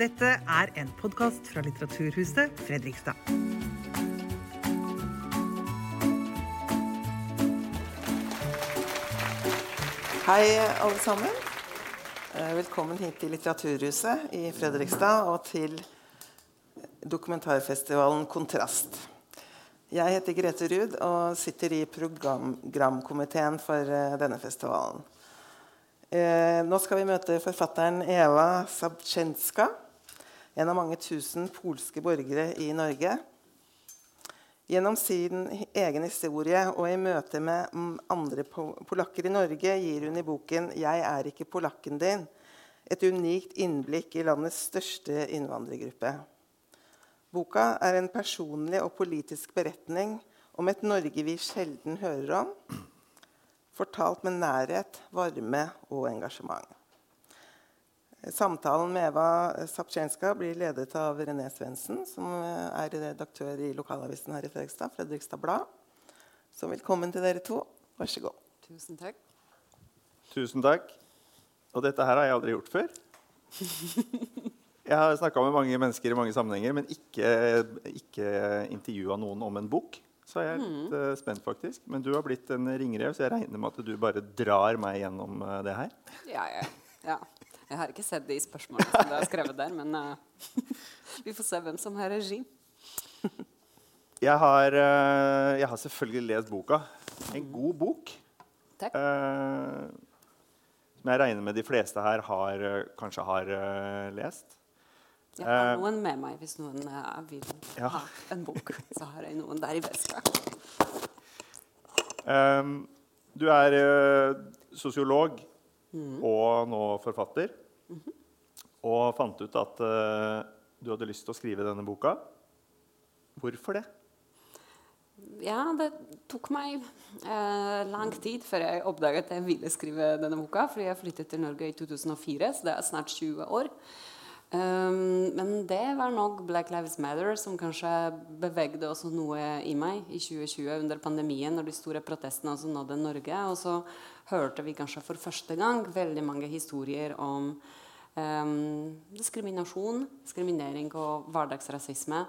Dette er en podkast fra Litteraturhuset Fredrikstad. Hei, alle sammen. Eh, Velkommen hit til Litteraturhuset i Fredrikstad og til dokumentarfestivalen Kontrast. Jeg heter Grete Ruud og sitter i programkomiteen for eh, denne festivalen. Eh, Nå skal vi møte forfatteren Eva Sabczenska, en av mange tusen polske borgere i Norge. Gjennom sin egen historie og i møte med mm, andre polakker i Norge gir hun i boken 'Jeg er ikke polakken din' et unikt innblikk i landets største innvandrergruppe. Boka er en personlig og politisk beretning om et Norge vi sjelden hører om, fortalt med nærhet, varme og engasjement. Samtalen med Eva Sapchenska blir ledet av René Svendsen, som er redaktør i lokalavisen her i Fredrikstad, Fredrikstad Blad. Så velkommen til dere to. Vær så god. Tusen takk. Tusen takk. Og dette her har jeg aldri gjort før. Jeg har snakka med mange mennesker i mange sammenhenger, men ikke, ikke intervjua noen om en bok. Så jeg er litt mm. spent, faktisk. Men du har blitt en ringrev, så jeg regner med at du bare drar meg gjennom eh, det her. Ja, ja, ja. Jeg har ikke sett de spørsmålene som du har skrevet der, men uh, vi får se hvem som har regi. Jeg har, uh, jeg har selvfølgelig lest boka. En god bok. Takk. Uh, som jeg regner med de fleste her har, kanskje har lest. Jeg har noen med meg hvis noen vil Ja. ha en bok. Så har jeg noen der i veska. Um, du er eh, sosiolog og nå forfatter. Og fant ut at uh, du hadde lyst til å skrive denne boka. Hvorfor det? Ja, det tok meg eh, lang tid før jeg oppdaget at jeg ville skrive denne boka. Fordi jeg flyttet til Norge i 2004, så det er snart 20 år. Um, men det var nok Black Lives Matter som kanskje bevegde også noe i meg i 2020 under pandemien, når de store protestene også nådde Norge. Og så hørte vi kanskje for første gang veldig mange historier om um, diskriminasjon, diskriminering og hverdagsrasisme.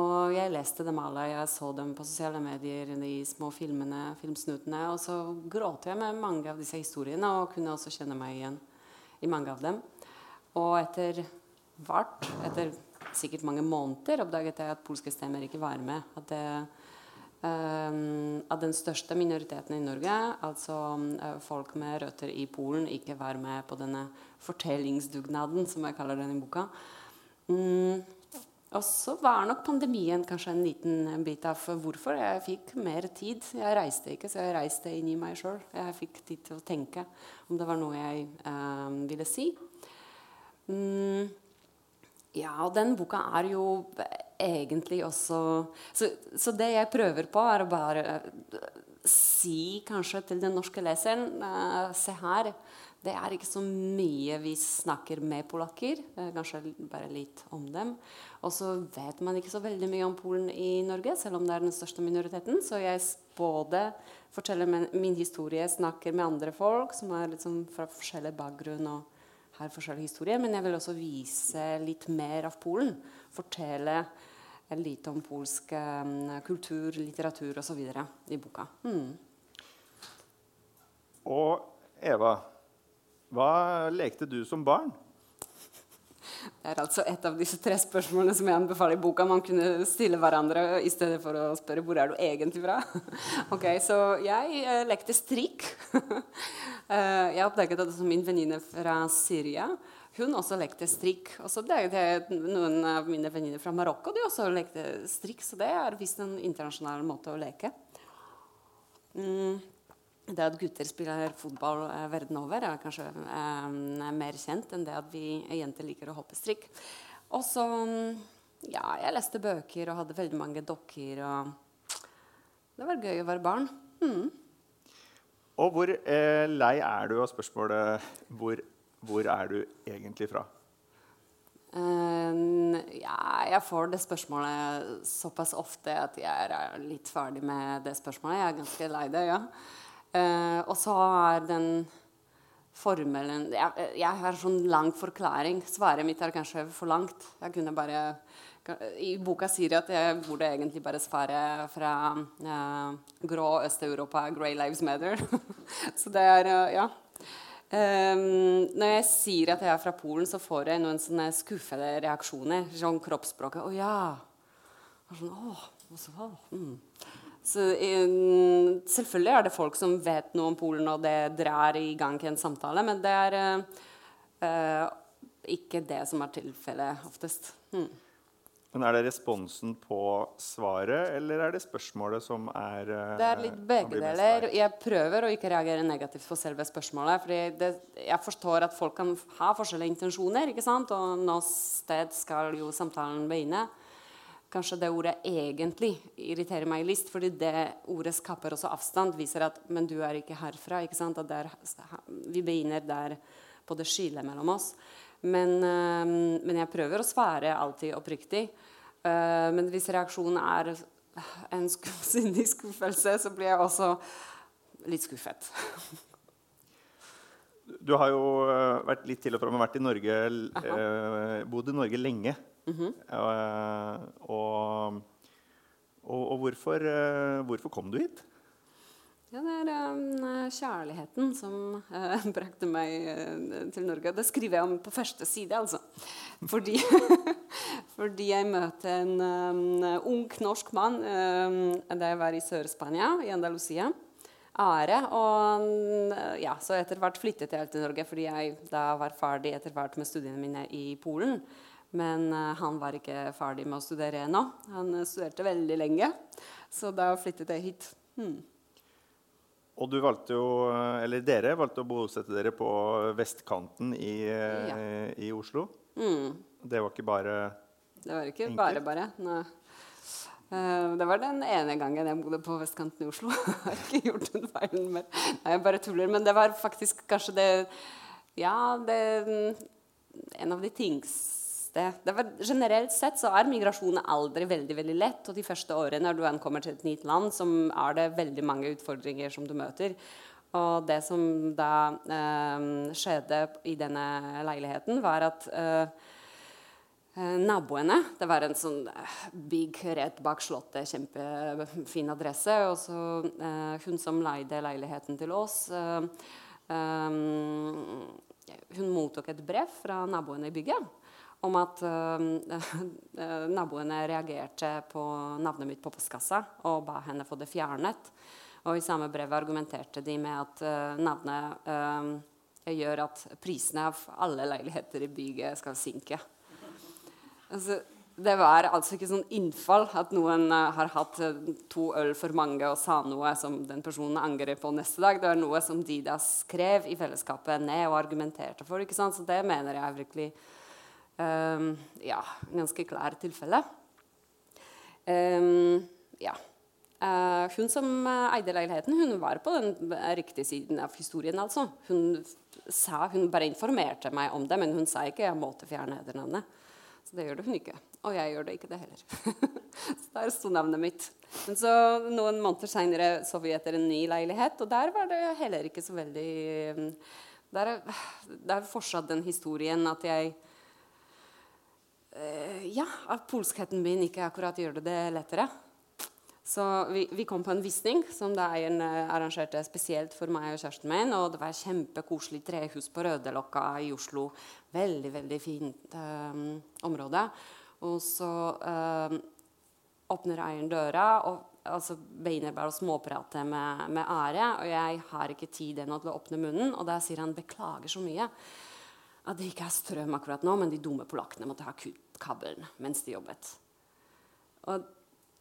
Og jeg leste dem alle, jeg så dem på sosiale medier, de små filmene, filmsnutene. Og så gråt jeg med mange av disse historiene og kunne også kjenne meg igjen i mange av dem. Og etter hvert, etter sikkert mange måneder, oppdaget jeg at polske stemmer ikke var med. At, det, um, at den største minoriteten i Norge, altså eh, folk med røtter i Polen, ikke var med på denne fortellingsdugnaden, som jeg kaller den i boka. Um, Og så var nok pandemien kanskje en liten bit av hvorfor. Jeg fikk mer tid. Jeg reiste ikke, så jeg reiste inn i meg sjøl. Jeg fikk tid til å tenke om det var noe jeg eh, ville si. Mm. Ja, og den boka er jo egentlig også så, så det jeg prøver på, er å bare eh, si kanskje til den norske leseren eh, Se her. Det er ikke så mye vi snakker med polakker. eh, kanskje bare litt om dem. Og så vet man ikke så veldig mye om Polen i Norge, selv om det er den største minoriteten. Så jeg både forteller min, historie, snakker med andre folk som er liksom fra forskjellig bakgrunn og har forskjellig historie, men jeg vil også vise litt mer av Polen. Fortelle litt om polsk eh, kultur, litteratur osv. i boka. Mm. Og Eva, hva lekte du som barn? Det er altså et av disse tre spørsmålene som jeg anbefaler i boka. Man kunne stille hverandre i stedet for å spørre hvor er du egentlig fra. ok, Så jeg eh, lekte strikk. Eh, jeg oppdaget at min venninne fra Syria hun også lekte strikk. Og så noen av mine venninner fra Marokko de også lekte strikk. Så det er visst en internasjonal måte å leke. Mm. Det at gutter spiller fotball eh, verden over, er kanskje eh, mer kjent enn det at vi jenter liker å hoppe strikk. Og så mm, Ja, jeg leste bøker og hadde veldig mange dokker. Og det var gøy å være barn. Mm. Og hvor eh, lei er du av spørsmålet hvor, hvor er du egentlig fra? Eh, ja, jeg får det spørsmålet såpass ofte at jeg er litt ferdig med det spørsmålet. Jeg er ganske lei det, ja. Eh, og så er den formelen jeg, jeg har sånn lang forklaring. Svaret mitt er kanskje for langt. Jeg kunne bare I boka sier jeg at jeg burde egentlig bare svare fra uh, grå Øst-Europa, 'Grey Lives Matter'. så det er uh, Ja. Um, når jeg sier at jeg er fra Polen, så får jeg noen sånne skuffede reaksjoner. Sånn kroppsspråket 'Å ja.' Og sånn, Åh, og så, mm. Så um, selvfølgelig er det folk som vet noe om Polen, og det drar i gang en samtale, men det er uh, ikke det som er tilfellet oftest. Hmm. Men Er det responsen på svaret, eller er det spørsmålet som er uh, Det er litt begge deler. Jeg prøver å ikke reagere negativt på selve spørsmålet. for Jeg forstår at folk kan ha forskjellige intensjoner, ikke sant? og noe sted skal jo samtalen begynne kanskje det ordet 'egentlig' irriterer meg litt. fordi det ordet skaper også avstand. Viser at 'men du er ikke herfra'. ikke sant? Der, vi begynner der på det skillet mellom oss. Men, øh, men, jeg prøver å svare alltid oppriktig. Uh, men hvis reaksjonen er en sindig skuffelse, så blir jeg også litt skuffet. Du har jo eh, vært litt til og fra, men vært i Norge, uh, bodd i Norge lenge. -hmm. og, og, og hvorfor, uh, hvorfor, kom du hit? Ja, det er um, kjærligheten som uh, brakte meg uh, til Norge. Det skriver jeg om på første side, altså. Fordi, fordi jeg møtte en um, ung norsk mann um, da jeg var i Sør-Spania, i Andalusia. Are. Og ja, så etter hvert flyttet jeg til Norge fordi jeg da var ferdig etter hvert med studiene mine i Polen. Men uh, han var ikke ferdig med å studere ennå. Han uh, studerte veldig lenge, så da flyttet jeg hit. Hmm. Og du valgte jo, eh, eller dere valgte å bosette dere på vestkanten i, ja. i Oslo. Mm. Det var ikke bare Det var ikke enkelt. bare bare. Nei. Det var den ene gangen jeg bodde på vestkanten i Oslo. jeg har ikke gjort den feilen mer. Nei, jeg bare tuller. Men det var faktisk kanskje det Ja, det En av de tings det, det var, generelt sett så er migrasjon aldri veldig veldig lett. Og de første årene når du ankommer til et nytt land, så er det veldig mange utfordringer som du møter. Og det som da eh, skjedde i denne leiligheten, var at eh, eh naboene Det var en sånn bygg big rett bak slottet, kjempefin adresse. Og så eh, hun som leide leiligheten til oss eh, Hun mottok et brev fra naboene i bygget om at uh, naboene reagerte på navnet mitt på postkassa og ba henne få det fjernet. Og i samme brev argumenterte de med at uh, navnet uh, gjør at prisene av alle leiligheter i bygget skal synke. Altså, det var altså ikke sånn innfall at noen har hatt to øl for mange og sa noe som den personen angrer på neste dag. Det var noe som de da skrev i fellesskapet ned og argumenterte for. Så det mener jeg virkelig ja, ganske klart tilfelle. Um, ja. Uh, hun som eide leiligheten, hun var på den riktige siden av historien. altså. Hun, sa, hun bare informerte meg om det, men hun sa ikke jeg måtte fjerne etternavnet. Så det gjør hun ikke. Og jeg gjør det ikke det heller. så der sto navnet mitt. Men så Noen måneder seinere så vi etter en ny leilighet, og der var det heller ikke så veldig Der er fortsatt den historien at jeg Eh, ja, at polskheten min ikke akkurat gjør det lettere. Så vi, vi, kom på en visning som da eieren eh, arrangerte spesielt for meg og kjæresten min. Og det var et kjempekoselig trehus på Rødelokka i Oslo. Veldig, veldig fint um, område. Og så um, åpner eieren døra og altså, begynner bare å småprate med, med Are. Og jeg har ikke tid ennå til å åpne munnen, og da sier han 'beklager så mye' at det ikke er strøm akkurat nå, men de dumme polakkene måtte ha kutt kabelen mens de jobbet. Og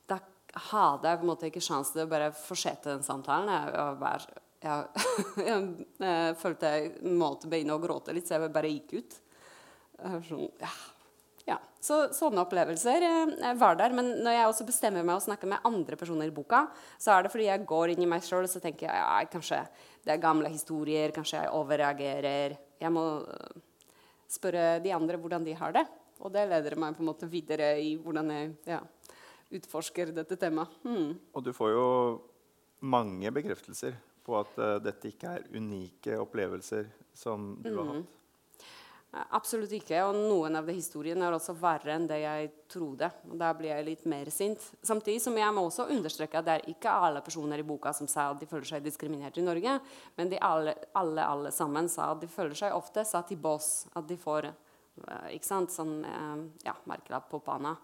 da hadde jeg på en måte ikke sjanse til å bare fortsette den samtalen. Jeg, jeg, jeg, jeg følte jeg måtte begynne å gråte litt, så jeg bare gikk ut. Sånn, ja. Ja, så Sånne opplevelser eh, var der. Men når jeg også bestemmer meg å snakke med andre personer i boka, så er det fordi jeg går inn i meg sjøl og tenker jeg, ja, kanskje det er gamle historier, kanskje jeg overreagerer. Jeg må spørre de andre hvordan de har det. Og det leder meg på en måte videre i hvordan jeg ja, utforsker dette temaet. Mm. Og du får jo mange bekreftelser på at uh, dette ikke er unike opplevelser som du har hatt? Eh, Absolutt ikke. Og noen av de historiene er også verre enn det jeg trodde. Og Da blir jeg litt mer sint. Samtidig som jeg må også understreke at det er ikke alle personer i boka som sa at de føler seg diskriminert i Norge, men alle, alle, alle sammen sa at de føler seg ofte satt i bås. At de får eh, ikke sant, sånn eh, ja, merkelapp på panna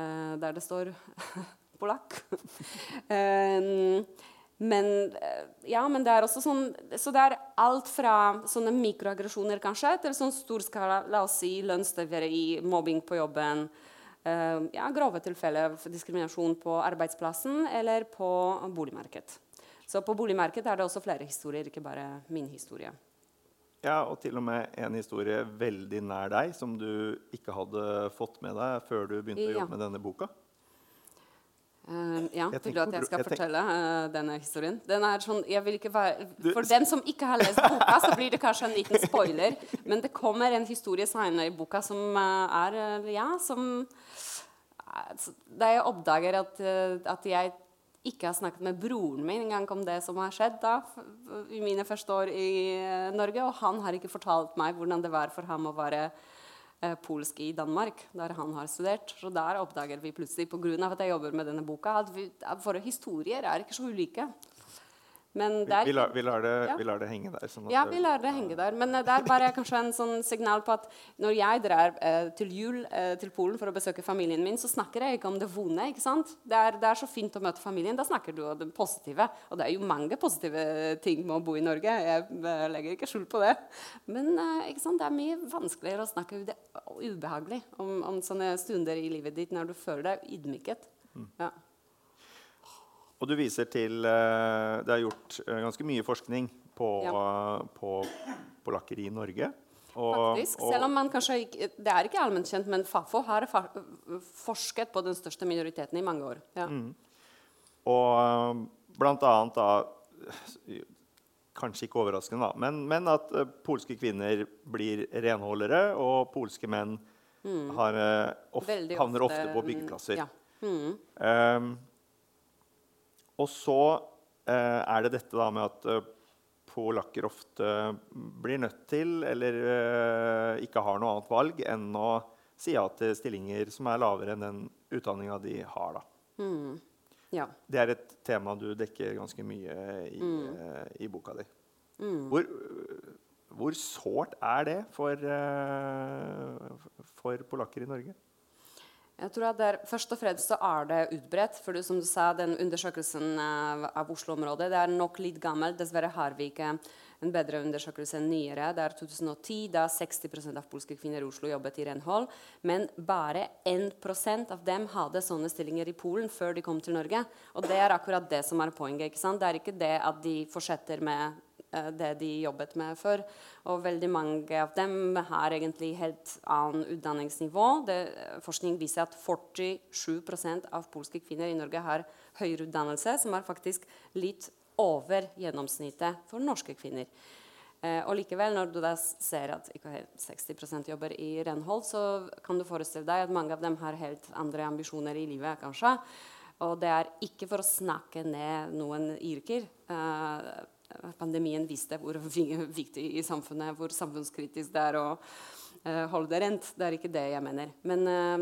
der det står polakk. men, eh, ja, men det er også sånn Så det er alt fra sånne mikroaggresjoner kanskje, til sånn storskala la oss si, lønnstyveri, mobbing på jobben. Uh, ja, grove tilfeller av diskriminasjon på arbeidsplassen eller på boligmarkedet. Så på boligmarkedet er det også flere historier, ikke bare min historie. Ja, og til og med en historie veldig nær deg som du ikke hadde fått med deg før du begynte å jobbe med denne boka. Eh, ja, Jeg tenker at jeg skal jeg fortelle uh, denne historien? Den er sånn, jeg vil ikke være, for den som ikke har lest boka, så blir det kanskje en liten spoiler. Men det kommer en historie senere i boka som uh, er eh, Ja, som Da jeg oppdager at, at jeg ikke har snakket med broren min engang om det som har skjedd da, i mine første år i Norge, og han har ikke fortalt meg hvordan det var for ham å være polsk i Danmark, der han har studert. Så der oppdager vi plutselig, pga. at jeg jobber med denne boka, at våre historier er ikke så ulike. Men Vi, lar, vi, lar det, Ja. vi lar det henge der. Sånn ja, det- vi lar det henge der. Men eh, det er bare kanskje en sånn signal på at når jeg drar eh, til jul eh, til Polen for å besøke familien min, så snakker jeg ikke om det vonde. ikke sant? Det er, det er så fint å møte familien. Da snakker du om det positive. Og det er jo mange positive ting med å bo i Norge. Jeg eh, legger ikke skjul på det. Men eh, ikke sant? det er mye vanskeligere å snakke det ubehagelig om, om sånne stunder i livet ditt når du føler deg ydmyket. Ja. Og du viser til eh, Det er gjort eh, ganske mye forskning på, på polakker i Norge. Og, Faktisk, selv om man kanskje ikke, Det er ikke allment kjent, men Fafo har forsket på den største minoriteten i mange år. Ja. Og eh, blant annet da Kanskje ikke overraskende, da, men, men at polske kvinner blir renholdere, og polske menn har, eh, of, ofte, havner ofte, på mm, byggeplasser. ja. Mm. Ehm, og så eh, er det dette da med at eh, polakker ofte blir nødt til, eller eh, ikke har noe annet valg, enn å si ja til stillinger som er lavere enn den utdanninga de har. da. Mm. ja. Det er et tema du dekker ganske mye i, eh, i boka di. Hvor, hvor sårt er det for, eh, for polakker i Norge? Jeg tror at der, Først og fremst så er det utbredt. for som du sa, den Undersøkelsen av, av Oslo-området det er nok litt gammel. Dessverre har vi ikke en bedre undersøkelse enn nyere. Det er 2010, da 60% av polske kvinner i Oslo jobbet i renhold. Men bare 1% av dem hadde sånne stillinger i Polen før de kom til Norge. Og det er akkurat det som er poenget. ikke sant? Det er ikke det at de fortsetter med eh, det de jobbet med før. Og veldig mange av dem har egentlig helt annen utdanningsnivå. Det, forskning viser at 47% av polske kvinner i Norge har høyere utdannelse, som er faktisk litt over gjennomsnittet for norske kvinner. Eh, og likevel, når du da ser at ikke helt 60% jobber i renhold, så kan du forestille deg at mange av dem har helt andre ambisjoner i livet, kanskje. Og det er ikke for å snakke ned noen yrker. Eh, pandemien viste hvor vi- viktig i samfunnet, hvor samfunnskritisk det er å eh, holde det rent. Det er ikke det jeg mener. Men eh,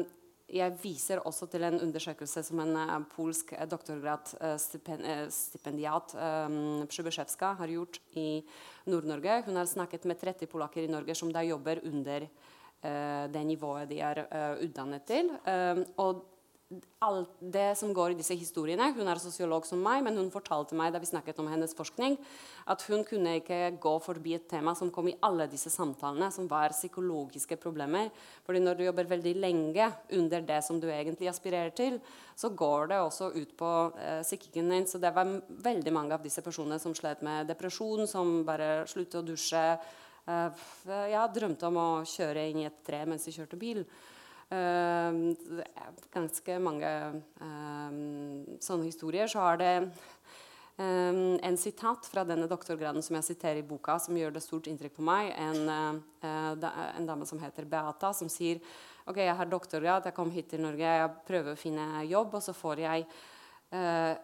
jeg viser også til en undersøkelse som en eh, polsk eh, doktorgradsstipendiat har gjort i Nord-Norge. Hun har snakket med 30 polakker i Norge som da jobber under det nivået de er utdannet til. Og alt det som går i disse historiene Hun er sosiolog som meg, men hun fortalte meg da vi snakket om hennes forskning, at hun kunne ikke gå forbi et tema som kom i alle disse samtalene, som var psykologiske problemer. Fordi når du jobber veldig lenge under det som du egentlig aspirerer til, så går det også ut på eh, psykikken din. Så det var veldig mange av disse personene som slet med depresjon, som bare sluttet å dusje. Eh, jeg drømte om å kjøre inn i et tre mens de kjørte bil. Eh, ganske mange eh, sånne historier. Så har det Um, en sitat fra denne doktorgraden som jeg siterer i boka, som gjør det stort inntrykk på meg. En, uh, da, en dame som heter Beata, som sier ok, jeg har doktorgrad, jeg kom hit til Norge, jeg prøver å finne jobb, og så får jeg uh,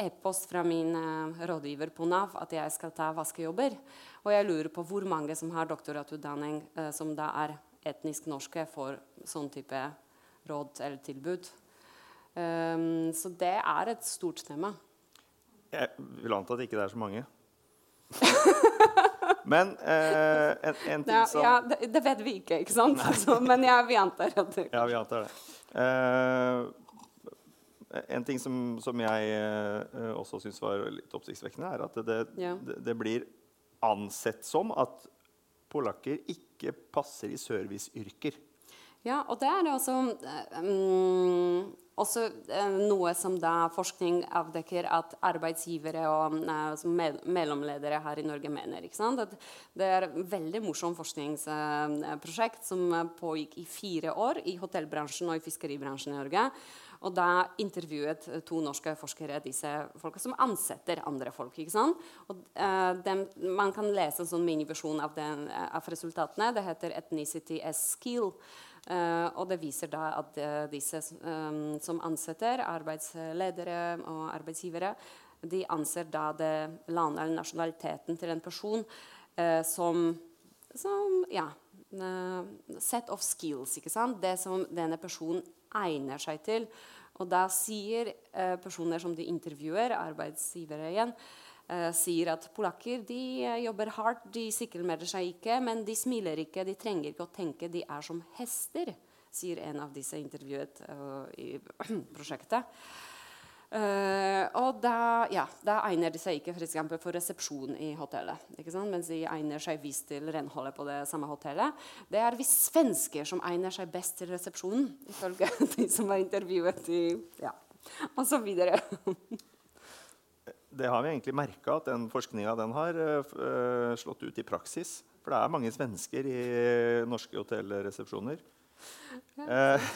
e-post fra min uh, rådgiver på Nav at jeg skal ta vaskejobber. Og jeg lurer på hvor mange som har doktoratutdanning eh, som da er etnisk norske, får sånn type råd eller tilbud. Um, så det er et stort tema. Jeg vil anta at det ikke er så mange. Men eh, en, en ting Ja, som ja, det, det vet vi ikke, ikke sant? Så, men ja, vi antar at det Ja, vi antar det. Eh, en ting som, som jeg eh, også syns var litt oppsiktsvekkende, er at det, det, det blir ansett som at polakker ikke passer i serviceyrker. Ja, og det er også, eh, mm, også eh, noe som da forskning avdekker at arbeidsgivere og eh, mellomledere her i Norge mener. ikke det er et veldig morsomt forskningsprosjekt som pågikk i fire år i hotellbransjen og i fiskeribransjen i Norge. Og da intervjuet eh, to norske forskere disse folka som ansetter andre folk. ikke sant? Og uh, dem, Man kan lese en sånn miniversjon av, eh, av resultatene. Det heter 'Ethnicity as skill'. Uh, og det viser da at uh, disse um, som ansetter, arbeidsledere og arbeidsgivere, de anser da det landet eller nasjonaliteten til en person uh, som, som ja, set of skills. ikke sant? Det som denne personen egner seg til. Og da sier eh, personer som de intervjuer, arbeidsgivere igjen, eh, sier at polakker de eh, jobber hardt, de sykkelmelder seg ikke, men de smiler ikke, de trenger ikke å tenke, de er som hester, sier en av disse intervjuet eh, i prosjektet. Eh, og da, ja, da egner de seg ikke for, eksempel, for resepsjon i hotellet. Mens de egner seg visst til renholdet på det samme hotellet. Det er vi svensker som egner seg best til resepsjonen, ifølge de som var intervjuet i ja, Og så videre. Det har vi egentlig merka at den forskninga har uh, slått ut i praksis. For det er mange svensker i norske hotellresepsjoner. Eh,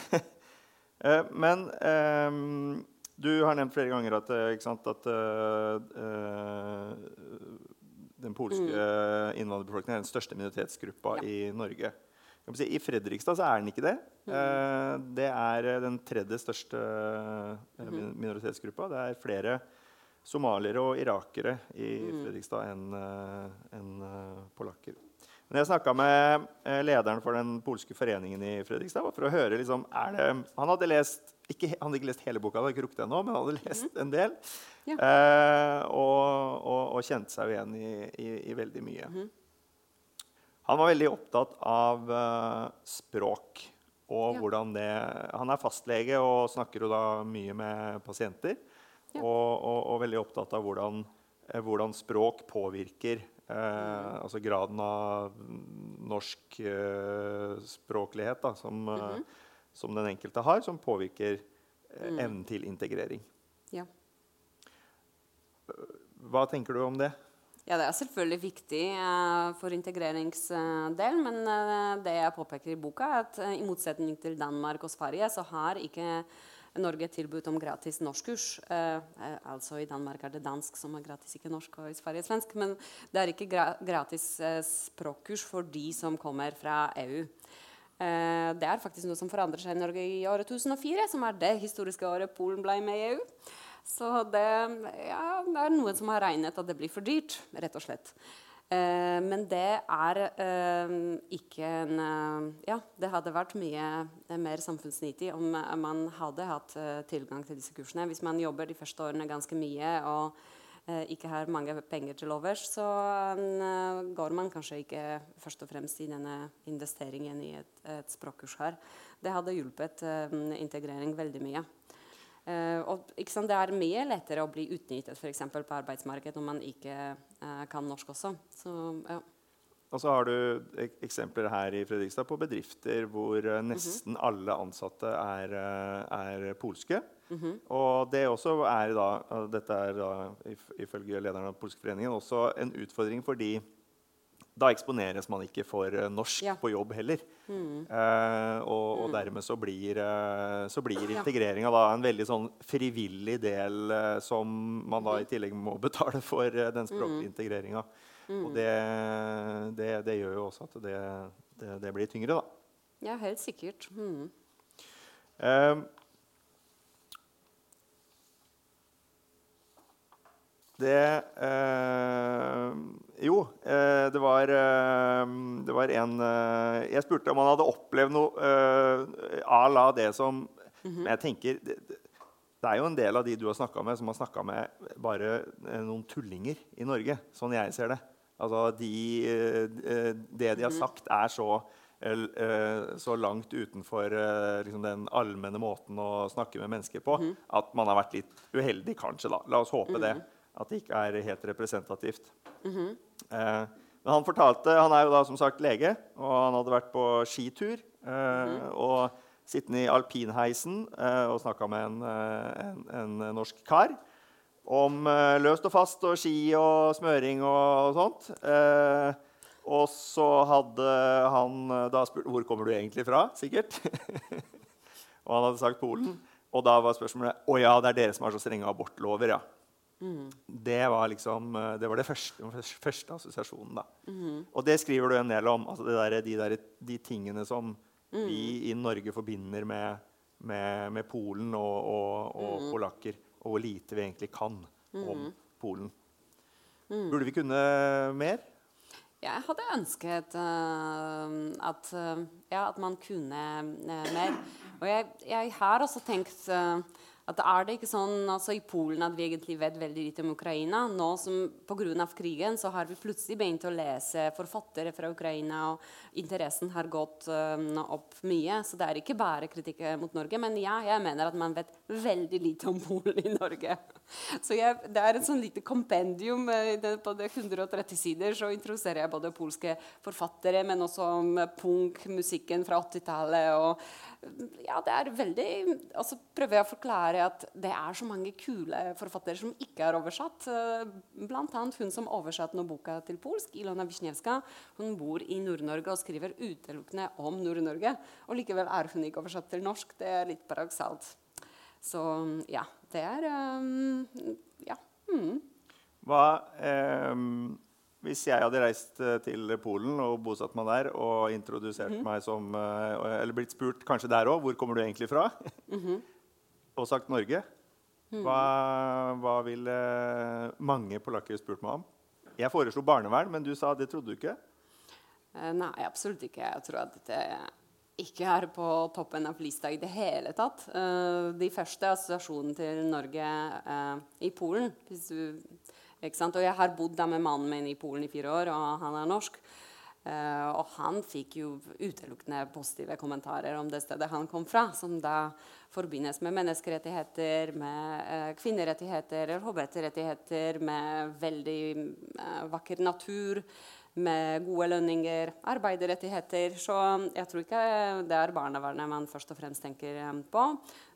Uh, men eh, du har nevnt flere ganger at, eh, sant, at uh, den polske innvandrerbefolkningen er den største minoritetsgruppa Ja. i Norge. Si, I Fredrikstad så er den ikke det. Eh, det er den tredje største eh, minoritetsgruppa. Det er flere somaliere og irakere i Fredrikstad enn eh, polakker. Men jeg snakka med eh, lederen for den polske foreningen i Fredrikstad. for å høre liksom, er det, Han hadde lest ikke, han hadde ikke lest hele boka, hadde ikke rukket ennå, men han hadde lest en del. Ja. Eh, og, og, og kjente seg jo igjen i, i, i veldig mye. Han var veldig opptatt av uh, språk og Ja. hvordan det Han er fastlege og snakker jo da mye med pasienter. Ja. Og, og, og veldig opptatt av hvordan, eh, hvordan språk påvirker eh, altså graden av norsk eh, språklighet da, som, eh, som den enkelte har, som påvirker eh, evnen til integrering. Ja. Hva tenker du om det? Ja, Det er selvfølgelig viktig eh, for integreringsdelen. men eh, det jeg påpeker i boka, er at eh, i motsetning til Danmark og Sverige, så har ikke Norge tilbud om gratis norskkurs. Eh, eh, altså I Danmark er det dansk som er gratis, ikke norsk, og i Sverige svensk. Men det er ikke gra gratis eh, språkkurs for de som kommer fra EU. Eh, det er faktisk noe som forandrer seg i Norge i året 2004, som er det historiske året Polen ble med i EU. Så det, ja, det er noen som har regnet at det blir for dyrt, rett og slett. Eh, men det er eh, ikke en eh, Ja, det hadde vært mye mer samfunnsnyttig om man hadde hatt tilgang til disse kursene. Hvis man jobber de første årene ganske mye og ikke har mange penger til overs, så går man kanskje ikke først og fremst i denne investeringen i et, et språkkurs her. Det hadde hjulpet integrering veldig mye. Eh, og, sant, det er mye lettere å bli utnyttet for eksempel, på arbeidsmarkedet når man ikke eh, kan norsk også. Så, ja. Og så har du ek eksempler her i Fredrikstad på bedrifter hvor eh, nesten alle ansatte er, er polske. Og det også er da, dette er da if ifølge lederen av den foreningen også en utfordring fordi da eksponeres man ikke for eh, norsk Ja. på jobb heller. Eh, og, og dermed så blir, eh, så blir integreringa da en veldig sånn frivillig del eh, som man da i tillegg må betale for eh, den språklige integreringa. Og det, det, det gjør jo også at det, det, blir tyngre, da. ja, helt sikkert. Mm. Eh, Det eh, Jo, eh, det var eh, Det var en eh, Jeg spurte om han hadde opplevd noe eh, à la det som Men jeg tenker det, det, er jo en del av de du har snakka med, som har snakka med bare noen tullinger i Norge. Sånn jeg ser det. Altså, de, det de har sagt, er så så langt utenfor liksom den allmenne måten å snakke med mennesker på at man har vært litt uheldig, kanskje. da. La oss håpe det. At det ikke er helt representativt. Eh, men han fortalte, han er jo da som sagt lege, og han hadde vært på skitur. eh, Og sittende i alpinheisen eh, og snakka med en, eh, en, en norsk kar om eh, løst og fast og ski og smøring og, sånt. Eh, og så hadde han da spurt hvor kommer du egentlig fra, sikkert. og han hadde sagt Polen. Og da var spørsmålet å ja, det er dere som har så strenge abortlover. ja. Det var liksom, eh, det var det første, den første- assosiasjonen. da. Og det skriver du en del om. altså det der, de, der, de tingene som vi i Norge forbinder med, med, med Polen og, og, og polakker. Og hvor lite vi egentlig kan om Polen. Burde vi kunne mer? Jeg hadde ønsket uh, at, uh, ja, at man kunne uh, mer. Og jeg, jeg har også tenkt at er det ikke sånn altså i Polen at vi egentlig vet veldig lite om Ukraina? Nå som Pga. krigen så har vi plutselig begynt å lese forfattere fra Ukraina, og interessen har gått um, opp mye. Så det er ikke bare kritikk eh, mot Norge. Men ja, jeg mener at man vet veldig lite om Polen i Norge. Så jeg, det er et sånn lite kompendium. eh, på det 130 sider så introduserer jeg både polske forfattere, men også om punkmusikken fra 80-tallet. og ja, det er veldig Og så prøver jeg å forklare at det er så mange kule forfattere som ikke er oversatt. Bl.a. Blant annet hun som oversatte boka til polsk, Ilona Wisniewska. Hun bor i Nord-Norge og skriver utelukkende om Nord-Norge. Og likevel er hun ikke oversatt til norsk. Det er litt paradoksalt. Så ja, det er um, Ja. Mm. Hva, um, hvis jeg hadde reist eh, til Polen og bosatt meg der og introdusert meg som eh, Eller blitt spurt kanskje der òg hvor kommer du egentlig fra, og sagt Norge, hva, hva ville mange polakker spurt meg om? Jeg foreslo barnevern, men du sa det trodde du ikke. Eh, Nei, absolutt ikke. Jeg tror at dette ikke er på toppen av lista i det hele tatt. Eh, de første assosiasjonene til Norge eh, i Polen hvis du, ikke sant? Og jeg har bodd da med mannen min i Polen i fire år, og han er norsk. Eh, og han fikk jo utelukkende positive kommentarer om det stedet han kom fra, som da forbindes med menneskerettigheter, med uh, kvinnerettigheter, LHBT-rettigheter, med veldig uh, vakker natur, med gode lønninger, arbeiderrettigheter. Så jeg tror ikke det er barnevernet man først og fremst tenker på.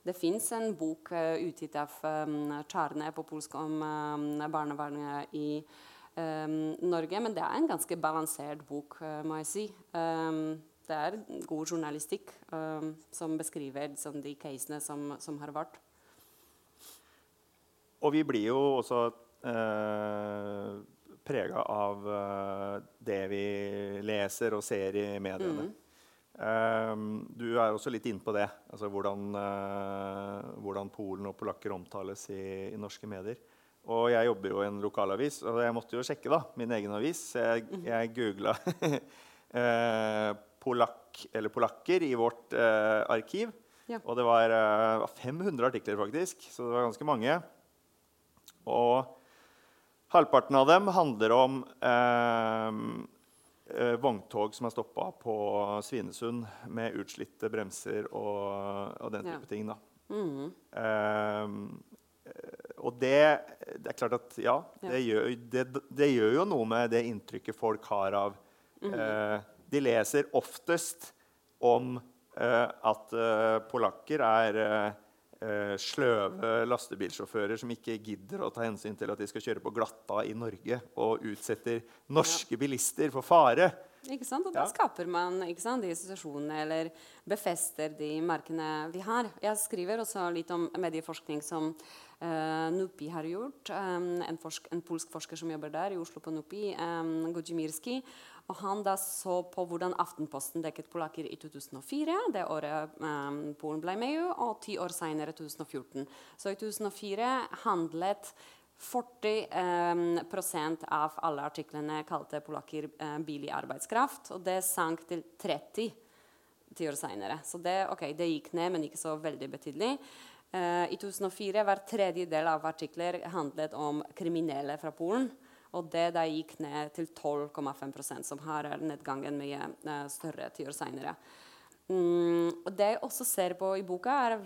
Det fins en bok utgitt av um, Czarne på polsk om um, barnevernet i um, Norge, men det er en ganske balansert bok, eh, må jeg si. Um, det er god journalistikk um, som beskriver liksom, de casene som, som har vært. Og vi blir jo også eh, prega av eh, det vi leser og ser i mediene. Eh, du er også litt inne på det, altså hvordan, uh, hvordan Polen og polakker omtales i, i norske medier. Og jeg jobber jo i en lokalavis, og jeg måtte jo sjekke da, min egen avis. Jeg, jeg googla eh, eller polakker i vårt eh, arkiv. Ja. Og det var eh, 500 artikler, faktisk, så det var ganske mange. Og halvparten av dem handler om eh, eh, vogntog som er stoppa på Svinesund med utslitte bremser og, og den Ja. type ting. da. Mhm. Eh, og det, det er klart at ja, Ja. det, gjør, det, det gjør jo noe med det inntrykket folk har av mm. eh, De leser oftest om eh, at eh, polakker er eh, eh, sløve lastebilsjåfører som ikke gidder å ta hensyn til at de skal kjøre på glatta i Norge og utsetter norske bilister for fare. Ikke sant? Og Ja. da skaper man sant, de situasjonene eller befester de merkene vi har. Jeg skriver også litt om medieforskning som NUPI har gjort. En, forsk en polsk forsker som jobber der i Oslo på NUPI, Godzimirski. Og han da så på hvordan Aftenposten dekket polakker i 2004, det året um, Polen ble med og ti år senere, 2014. Så i 2004 handlet 40 eh, av alle artiklene kalte polakker eh, billig arbeidskraft. Og det sank til 30 ti år seinere. Så det, okay, det, gikk ned, men ikke så veldig betydelig. Eh, I 2004 var tredje del av artikler handlet om kriminelle fra Polen. Og det da gikk ned til 12,5% som her er nedgangen mye uh, større ti år seinere. Mm, det jeg også ser på i boka, er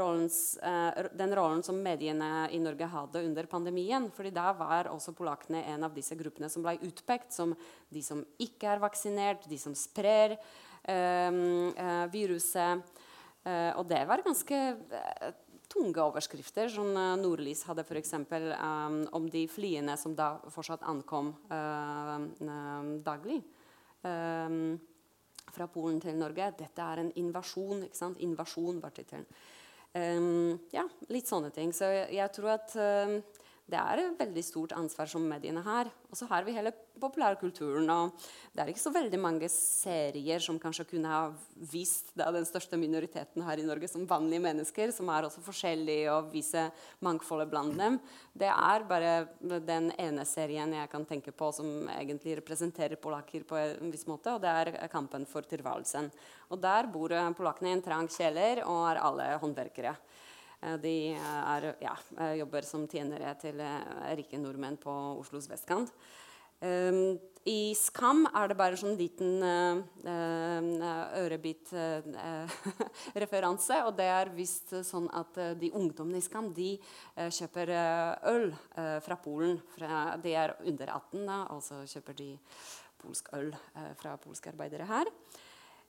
rollens, uh, den rollen som mediene i Norge hadde under pandemien. fordi da var også polakkene en av disse gruppene som ble utpekt som de som ikke er vaksinert, de som sprer um, viruset. Uh, og det var ganske tunge overskrifter. som uh, Nordlys hadde f.eks. Um, om de flyene som da fortsatt ankom daglig. Fra Polen til Norge. Dette er en invasjon. ikke sant? Invasjon var tittelen. Um, ja, litt sånne ting. Så jeg, jeg tror at det er et veldig stort ansvar som mediene har. Og så har vi hele populærkulturen. og Det er ikke så veldig mange serier som kanskje kunne ha vist da, den største minoriteten her i Norge som vanlige mennesker, som er også forskjellige og viser mangfoldet blant dem. Det er bare den ene serien jeg kan tenke på som egentlig representerer polakker på en viss måte, og det er 'Kampen for tilværelsen'. Og Der bor polakkene i en trang kjeller og er alle håndverkere. Eh, de eh, er, ja, eh, jobber som tjenere til rike nordmenn på Oslos vestkant. Um, I Skam er det bare sånn liten ørebit-referanse. Og det er visst sånn at de ungdommene i Skam de kjøper øl fra Polen. De er under 18, da, og så kjøper de polsk øl fra polske arbeidere her.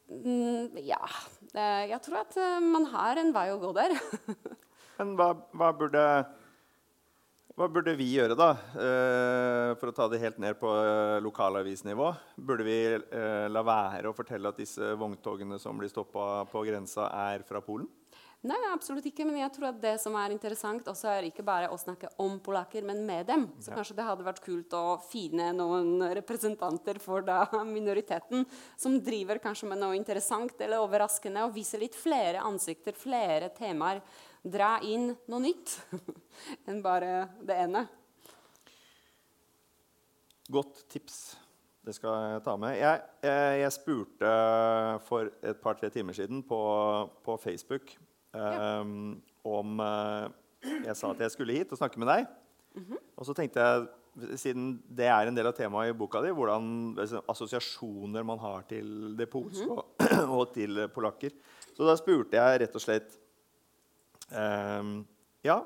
Mm, ja. jeg tror at man har en vei å gå der. Men hva, hva, burde, hva, burde, vi gjøre, da? Eh, for å ta det helt ned på eh, lokalavisnivå. Burde vi eh, la være å fortelle at disse vogntogene som blir stoppa på grensa, er fra Polen? Nei, absolutt ikke. Men jeg tror at det som er interessant, også er ikke bare å snakke om polakker, men med dem. Så ja. kanskje det hadde vært kult å finne noen representanter for da minoriteten som driver kanskje med noe interessant eller overraskende, og viser litt flere ansikter, flere temaer. Dra inn noe nytt enn bare det ene. Godt tips. Det skal jeg ta med. Jeg, jeg, jeg spurte for et par-tre timer siden på, på Facebook Um, om uh, Jeg sa at jeg skulle hit og snakke med deg. Mm -hmm. Og så tenkte jeg, siden det er en del av temaet i boka di, hvordan altså, assosiasjoner man har til det polske mm -hmm. og, og, til polakker. Så da spurte jeg rett og slett Ja,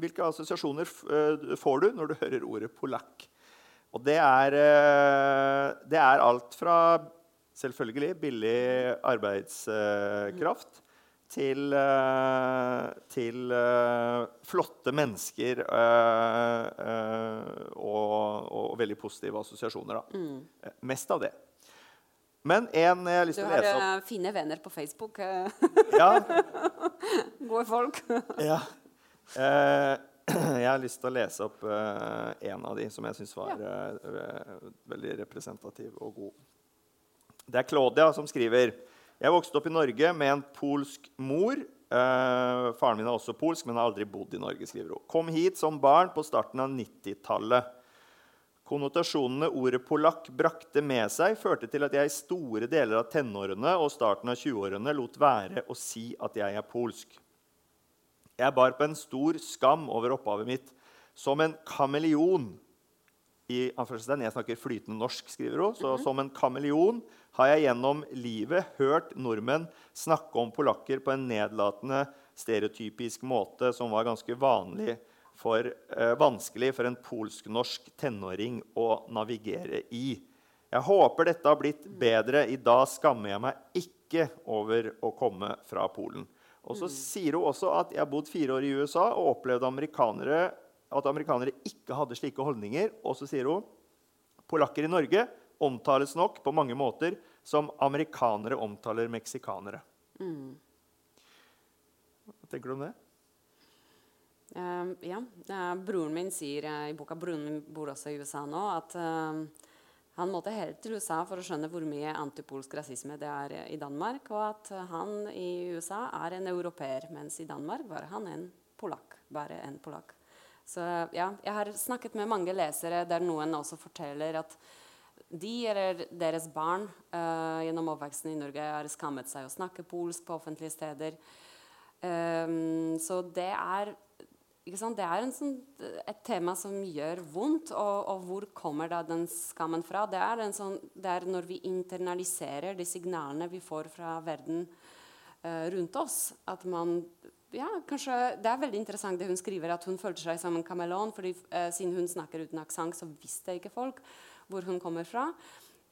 hvilke assosiasjoner uh, får du når du hører ordet polakk? Og det er, uh, det er alt fra selvfølgelig billig arbeidskraft til, uh, til flotte mennesker uh, og, og, veldig positive assosiasjoner. Mm. Mest av det. Men en jeg har lyst til å lese opp Du har fine venner på Facebook. ja. Gode folk. ja. jeg har lyst til å lese opp en av de som jeg syns var ja. veldig representativ og god. Det er Claudia som skriver jeg vokste opp i Norge med en polsk mor. Eh, faren min er også polsk, men har aldri bodd i Norge. skriver hun. Kom hit som barn på starten av 90-tallet. Konnotasjonene ordet polakk brakte med seg, førte til at jeg i store deler av tenårene og starten av 20-årene lot være å si at jeg er polsk. Jeg bar på en stor skam over opphavet mitt, som en kameleon i Jeg snakker flytende norsk, skriver hun. Så som en kameleon har jeg gjennom livet hørt nordmenn snakke om polakker på en nedlatende, stereotypisk måte som var ganske vanlig for, eh, vanskelig for en polsk-norsk tenåring å navigere i. Jeg håper dette har blitt bedre. I dag skammer jeg meg ikke over å komme fra Polen. Og så sier hun også at jeg har bodd fire år i USA og opplevde amerikanere at amerikanere ikke hadde slike holdninger. Og så sier hun polakker i Norge omtales nok på mange måter som amerikanere omtaler meksikanere. Mm. Hva tenker du om det? Uh, ja. Uh, broren min sier uh, i boka Broren min bor også i USA nå. at han måtte helt til USA for å skjønne hvor mye antipolsk rasisme det er i Danmark. Og at han i USA er en europeer, mens i Danmark var han en polakk. Bare en polakk. Så ja, jeg har snakket med mange lesere der noen også forteller at de eller deres barn gjennom oppveksten i Norge har skammet seg å snakke polsk på offentlige steder. Um, så det er, det er sånn, et tema som gjør vondt. Og, og, hvor kommer da den skammen fra? Det er, sånn, det er, når vi internaliserer de signalene vi får fra verden uh, rundt oss. At man ja, kanskje, Det er veldig interessant det hun skriver, at hun følte seg som en kameleon. fordi uh, Siden hun snakker uten aksent, så visste ikke folk hvor hun kommer fra.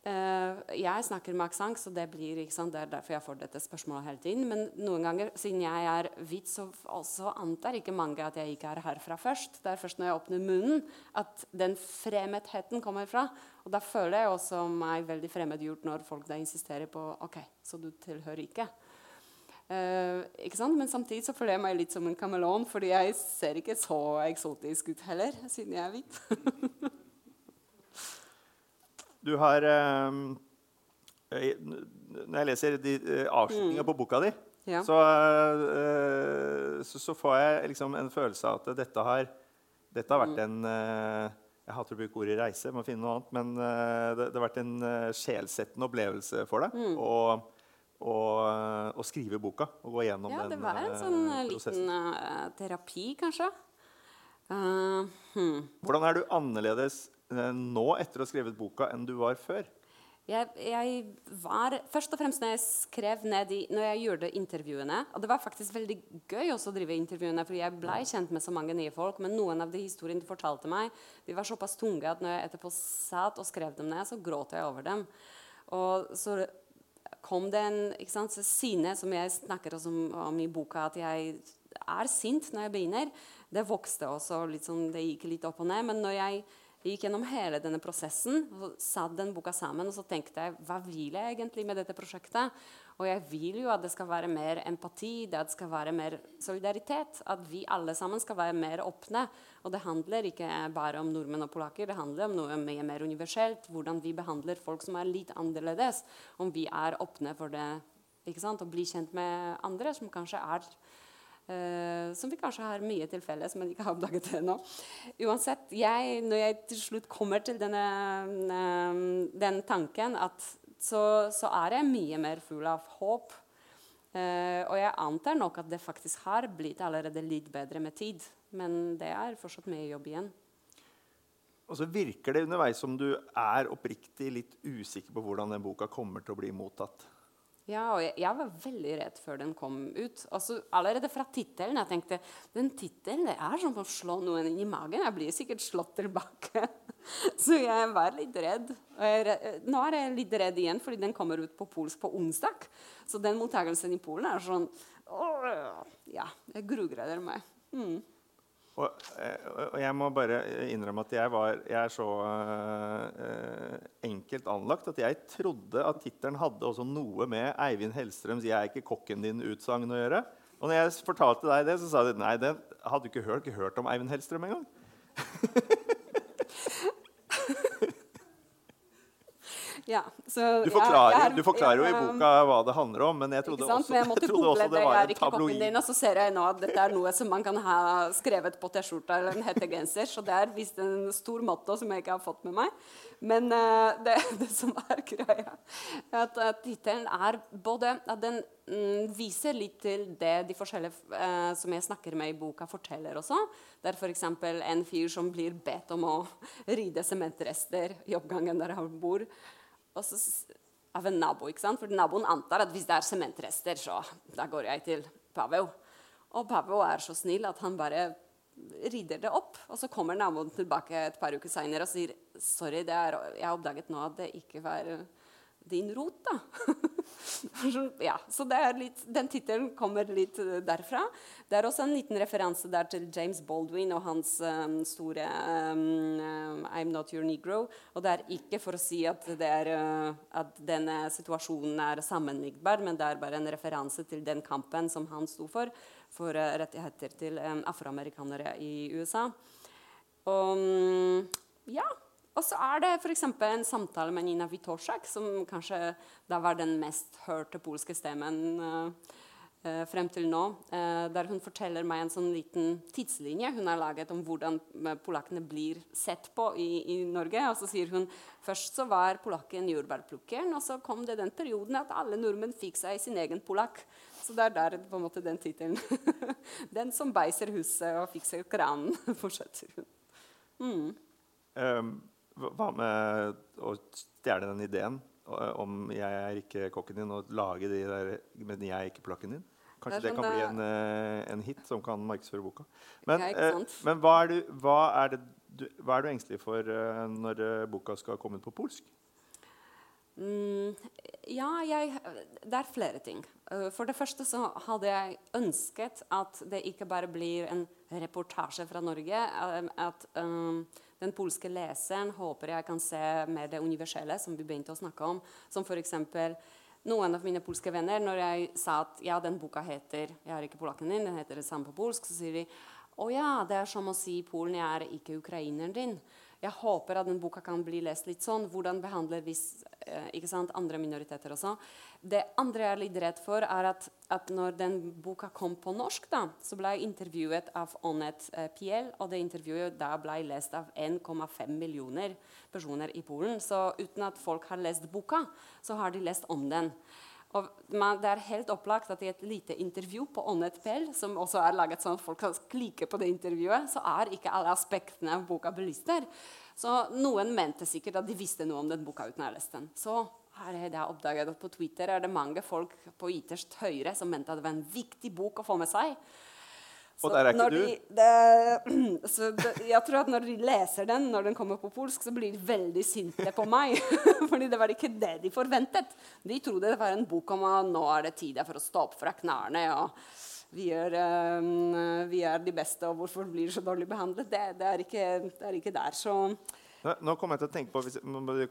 Uh, jeg snakker med aksent, så det, blir, sant, det er derfor jeg får dette spørsmålet hele tiden. Men noen ganger, siden jeg er hvit, så også antar ikke mange at jeg ikke er herfra først. Det er først når jeg åpner munnen, at den fremmedheten kommer fra. Og da føler jeg også meg veldig fremmedgjort når folk da insisterer på ok, så du tilhører ikke. Uh, ikke sant? Men samtidig så føler jeg meg litt som en kameleon, fordi jeg ser ikke så eksotisk ut heller, siden jeg er hvit. du har uh, Når jeg leser de, avslutninga mm. på boka di, ja. så, så, så, får jeg liksom en følelse av at dette har, dette har vært mm. en jeg hater å bruke ordet 'reise', må finne noe annet, men det, det, har vært en sjelsettende opplevelse for deg. Mm. Og å, skrive boka og gå gjennom den prosessen. Ja, det var en sånn uh, liten uh, terapi, kanskje. Uh, hmm. Hvordan er du annerledes nå etter å ha skrevet boka enn du var før? Jeg, jeg, var, først og fremst når jeg skrev ned i, når jeg gjorde intervjuene og Det var faktisk veldig gøy også å drive intervjuene, for jeg ble kjent med så mange nye folk. Men noen av de historiene de fortalte meg, de var såpass tunge at når jeg etterpå satt og skrev dem ned, så gråt jeg over dem. Og så kom det en ikke sant, sinne, som jeg snakker om, om, i boka, at jeg er sint når jeg begynner. Det vokste også, sånn, det gikk litt opp og ned. Men når jeg gikk gjennom hele denne prosessen, og satt den boka sammen, og så tenkte jeg hva vil jeg egentlig med dette prosjektet? Og jeg vil jo at det skal være mer empati, at det skal være mer solidaritet. At vi alle sammen skal være mer åpne. Og det handler ikke bare om nordmenn og polakker, det handler om noe mye mer universelt. Hvordan vi behandler folk som er litt annerledes. Om vi er åpne for det. ikke sant? Å bli kjent med andre som kanskje er Uh, som vi kanskje har mye til felles, men ikke har oppdaget det ennå. Uansett, jeg, når jeg til slutt kommer til denne, um, den tanken så, så, er jeg mye mer full av håp. Uh, og jeg antar nok at det faktisk har blitt allerede litt bedre med tid. Men det er fortsatt mye jobb igjen. Og så virker det underveis som du er oppriktig litt usikker på hvordan den boka kommer til å bli mottatt. Ja, og jeg, jeg, var veldig redd før den kom ut. Altså, allerede fra tittelen. Jeg tenkte den tittelen er som å slå noen inn i magen. Jeg blir sikkert slått tilbake. Så jeg var litt redd. Jeg, nå er jeg litt redd igjen, fordi den kommer ut på polsk på onsdag. Så den mottakelsen i Polen er sånn åh, Ja, jeg grugleder meg. Mm. Og, eh, og, jeg må bare innrømme at jeg, var, jeg er så uh, enkelt anlagt at jeg trodde at tittelen hadde også noe med Eivind Hellstrøms 'Jeg er ikke kokken din'-utsagn å gjøre. Og når jeg fortalte deg det, så sa du nei, den hadde du ikke hørt, ikke hørt om Eivind Hellstrøm engang. Ja, du forklarer, ja, er, du forklarer, jo i boka hva det handler om, men jeg trodde, også, jeg jeg trodde også, det var en tabloid. Din, og så ser jeg nå at dette er noe som man kan ha skrevet på T-skjorta eller en hettegenser. Så det er visst en stor motto som jeg ikke har fått med meg. Men uh, det, det, som er greia, er at, at tittelen er både at den mm, viser litt til det de forskjellige uh, som jeg snakker med i boka, forteller også. Det er f.eks. en fyr som blir bedt om å ride sementrester i oppgangen der han bor så, av en nabo. ikke sant? For naboen antar at hvis det er sementrester, så da går jeg til Pavel. Og Pavel er så snill at han bare rider det opp. Og så kommer naboen tilbake et par uker seinere og sier sorry, er, jeg har oppdaget nå at det ikke var din rot, da. ja, så litt, Den tittelen kommer litt eh, derfra. Det er også en liten referanse der til James Baldwin og hans um, store um, I'm Not Your Negro. Og det er ikke for å si at, er, uh, at denne situasjonen er sammenlignbar, men det er bare en referanse til den kampen som han sto for, for uh, rettigheter til um, afroamerikanere i USA. Og ja, og så er det f.eks. en samtale med Nina Witoszak, som kanskje da var den mest hørte polske stemmen uh, eh, frem til nå, eh, der hun forteller meg en sånn liten tidslinje hun har laget om hvordan eh, polakkene blir sett på i, i, Norge. Og så sier hun først så var polakken jordbærplukkeren, og så kom det den perioden at alle nordmenn fikk seg sin egen polakk. Så det er der på en måte den tittelen. den som beiser huset og fikser kranen, fortsetter hun. Mm. Um, hva med å stjele den ideen om 'jeg er ikke kokken din', og lage de der 'men jeg er ikke plakken din'? Kanskje det, det kan bli en, eh, en, hit som kan markedsføre boka. Men, eh, men hva, er du, hva, er du, hva, er du, engstelig for uh, når boka skal komme ut på polsk? Mm, ja, jeg, det er flere ting. For det første så hadde jeg ønsket at det ikke bare blir en reportasje fra Norge. At um, den polske leseren håper jeg kan se mer det universelle, som vi begynte å snakke om. Som f.eks. noen av mine polske venner, når jeg sa at ja, den boka heter 'Jeg er ikke polakken din', den heter det samme på polsk, så sier de å ja, det er som å si 'Polen, jeg er ikke ukraineren din'. Jeg håper at den boka kan bli lest litt sånn. Hvordan behandler vi eh, sant, andre minoriteter også? Det andre jeg er litt redd for, er at, at når den boka kom på norsk, da, så ble jeg intervjuet av Onet eh, Piel, og det intervjuet da ble lest av 1,5 millioner personer i Polen. Så uten at folk har lest boka, så har de lest om den. Og man, det er helt opplagt at i et lite intervju på Onet Piel, som også er laget sånn at folk kan klikke på det intervjuet, så er ikke alle aspektene av boka belyst der. Så noen mente sikkert at de visste noe om den boka uten å ha lest den. Så her er det jeg oppdaget at På Twitter er det mange folk på ytterst høyre som mente at det var en viktig bok å få med seg. Så og der er ikke du? De, det, så det, jeg tror at når de leser den, når den kommer på polsk, så blir de veldig sinte på meg. Fordi det var ikke det de forventet. De trodde det var en bok om at nå er det tid for å stå opp fra knærne. og vi er, um, vi er, de beste, og hvorfor blir de så dårlig behandlet? Det, det, er, ikke, det er ikke der. Så nå kommer jeg til å tenke på, hvis,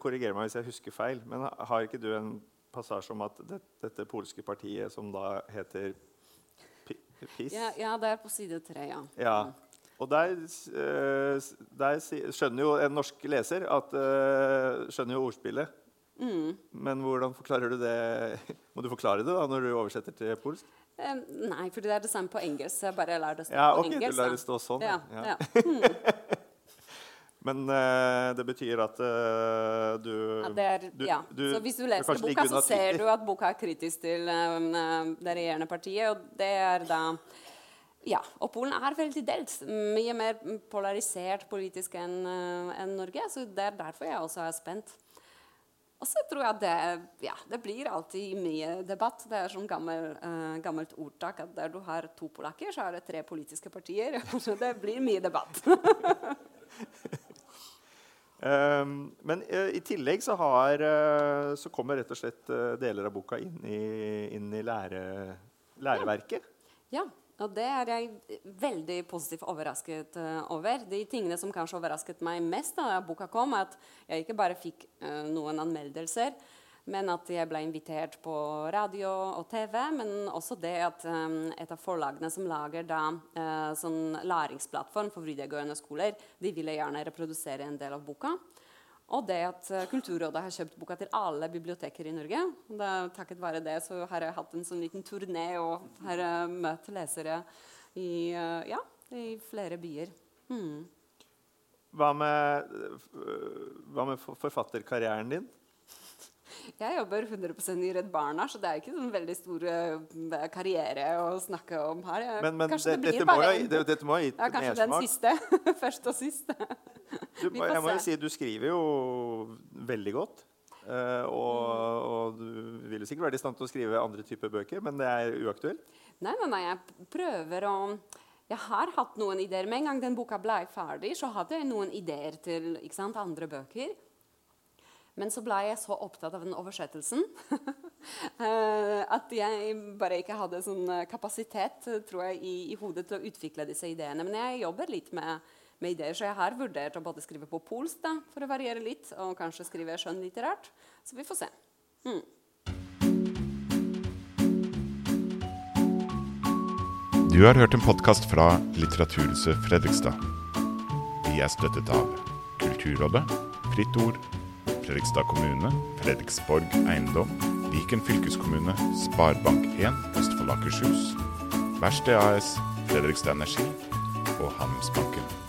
Korriger meg hvis jeg husker feil, men har ikke du en passasje om at det, dette polske partiet, som da heter PiS ja, ja, det er på side tre, ja. ja. Og der, der, skjønner jo en norsk leser at skjønner jo ordspillet. Mm. Men hvordan forklarer du det? Må du forklare det da når du oversetter til polsk? Um, nei, for det er det samme på engelsk. Så Jeg bare lar det stå ja, på Ja, engelsk. Du lar det stå sånn, ja. ja. Mm. Men uh, det betyr at uh, du, ja, er, du, ja. du, Så hvis du leser boka, så ser du at boka er kritisk til um, det regjerende partiet. Og det er da Ja. Og Polen er veldig delt. Mye mer polarisert politisk enn en Norge. Så det er derfor jeg også er spent. Og så tror jeg det, ja, det blir alltid mye debatt. Det er sånn gammel, uh, gammelt ordtak at der du har to polakker, så er det tre politiske partier. Så det blir mye debatt. Um, men uh, i tillegg så, har, uh, så, kommer rett og slett deler av boka inn i, inn i lære, læreverket. Ja. ja. Og det er jeg veldig positivt overrasket over. De tingene som kanskje overrasket meg mest da boka kom, at jeg ikke bare fikk noen anmeldelser, men at jeg ble invitert på radio og TV. Men også det at um, et av forlagene som lager da, sånn læringsplattform for videregående skoler, de ville gjerne reprodusere en del av boka. Og det at uh, Kulturrådet har kjøpt boka til alle biblioteker i Norge. Det, takket være det så har jeg hatt en sånn liten turné og har uh, møtt lesere i, ja, i flere byer. Hmm. Hva med, hva med forfatterkarrieren din? Jeg jobber 100% i Redd Barna, så det er ikke en veldig stor uh, karriere å snakke om her. Men, men kanskje det, det blir bare en, det, dette må ha gitt ja, Kanskje den siste. Først og sist. Du, jeg må jo si, du skriver jo veldig godt. Uh, og, og, du vil jo sikkert være i stand til å skrive andre typer bøker, men det er uaktuelt? Nei, nei, nei, jeg prøver å jeg har hatt noen ideer. Med en gang den boka ble ferdig, så hadde jeg noen ideer til sant, andre bøker. Men så ble jeg så opptatt av den oversettelsen eh, at jeg bare ikke hadde sånn eh, kapasitet tror jeg, i, i, hodet til å utvikle disse ideene. Men jeg jobber litt med, med ideer, så jeg har vurdert å både skrive på polsk da, for å variere litt, og kanskje skrive skjønnlitterært. Så vi får se. Mm. Du har hørt en podkast fra Litteraturhuset Fredrikstad. Vi er støttet av Kulturrådet, Fritt Ord Fredrikstad kommune, Fredriksborg eiendom Viken fylkeskommune, Sparebank1 Østfold Akershus, Verksted AS, Fredrikstad Energi og Handelsbanken.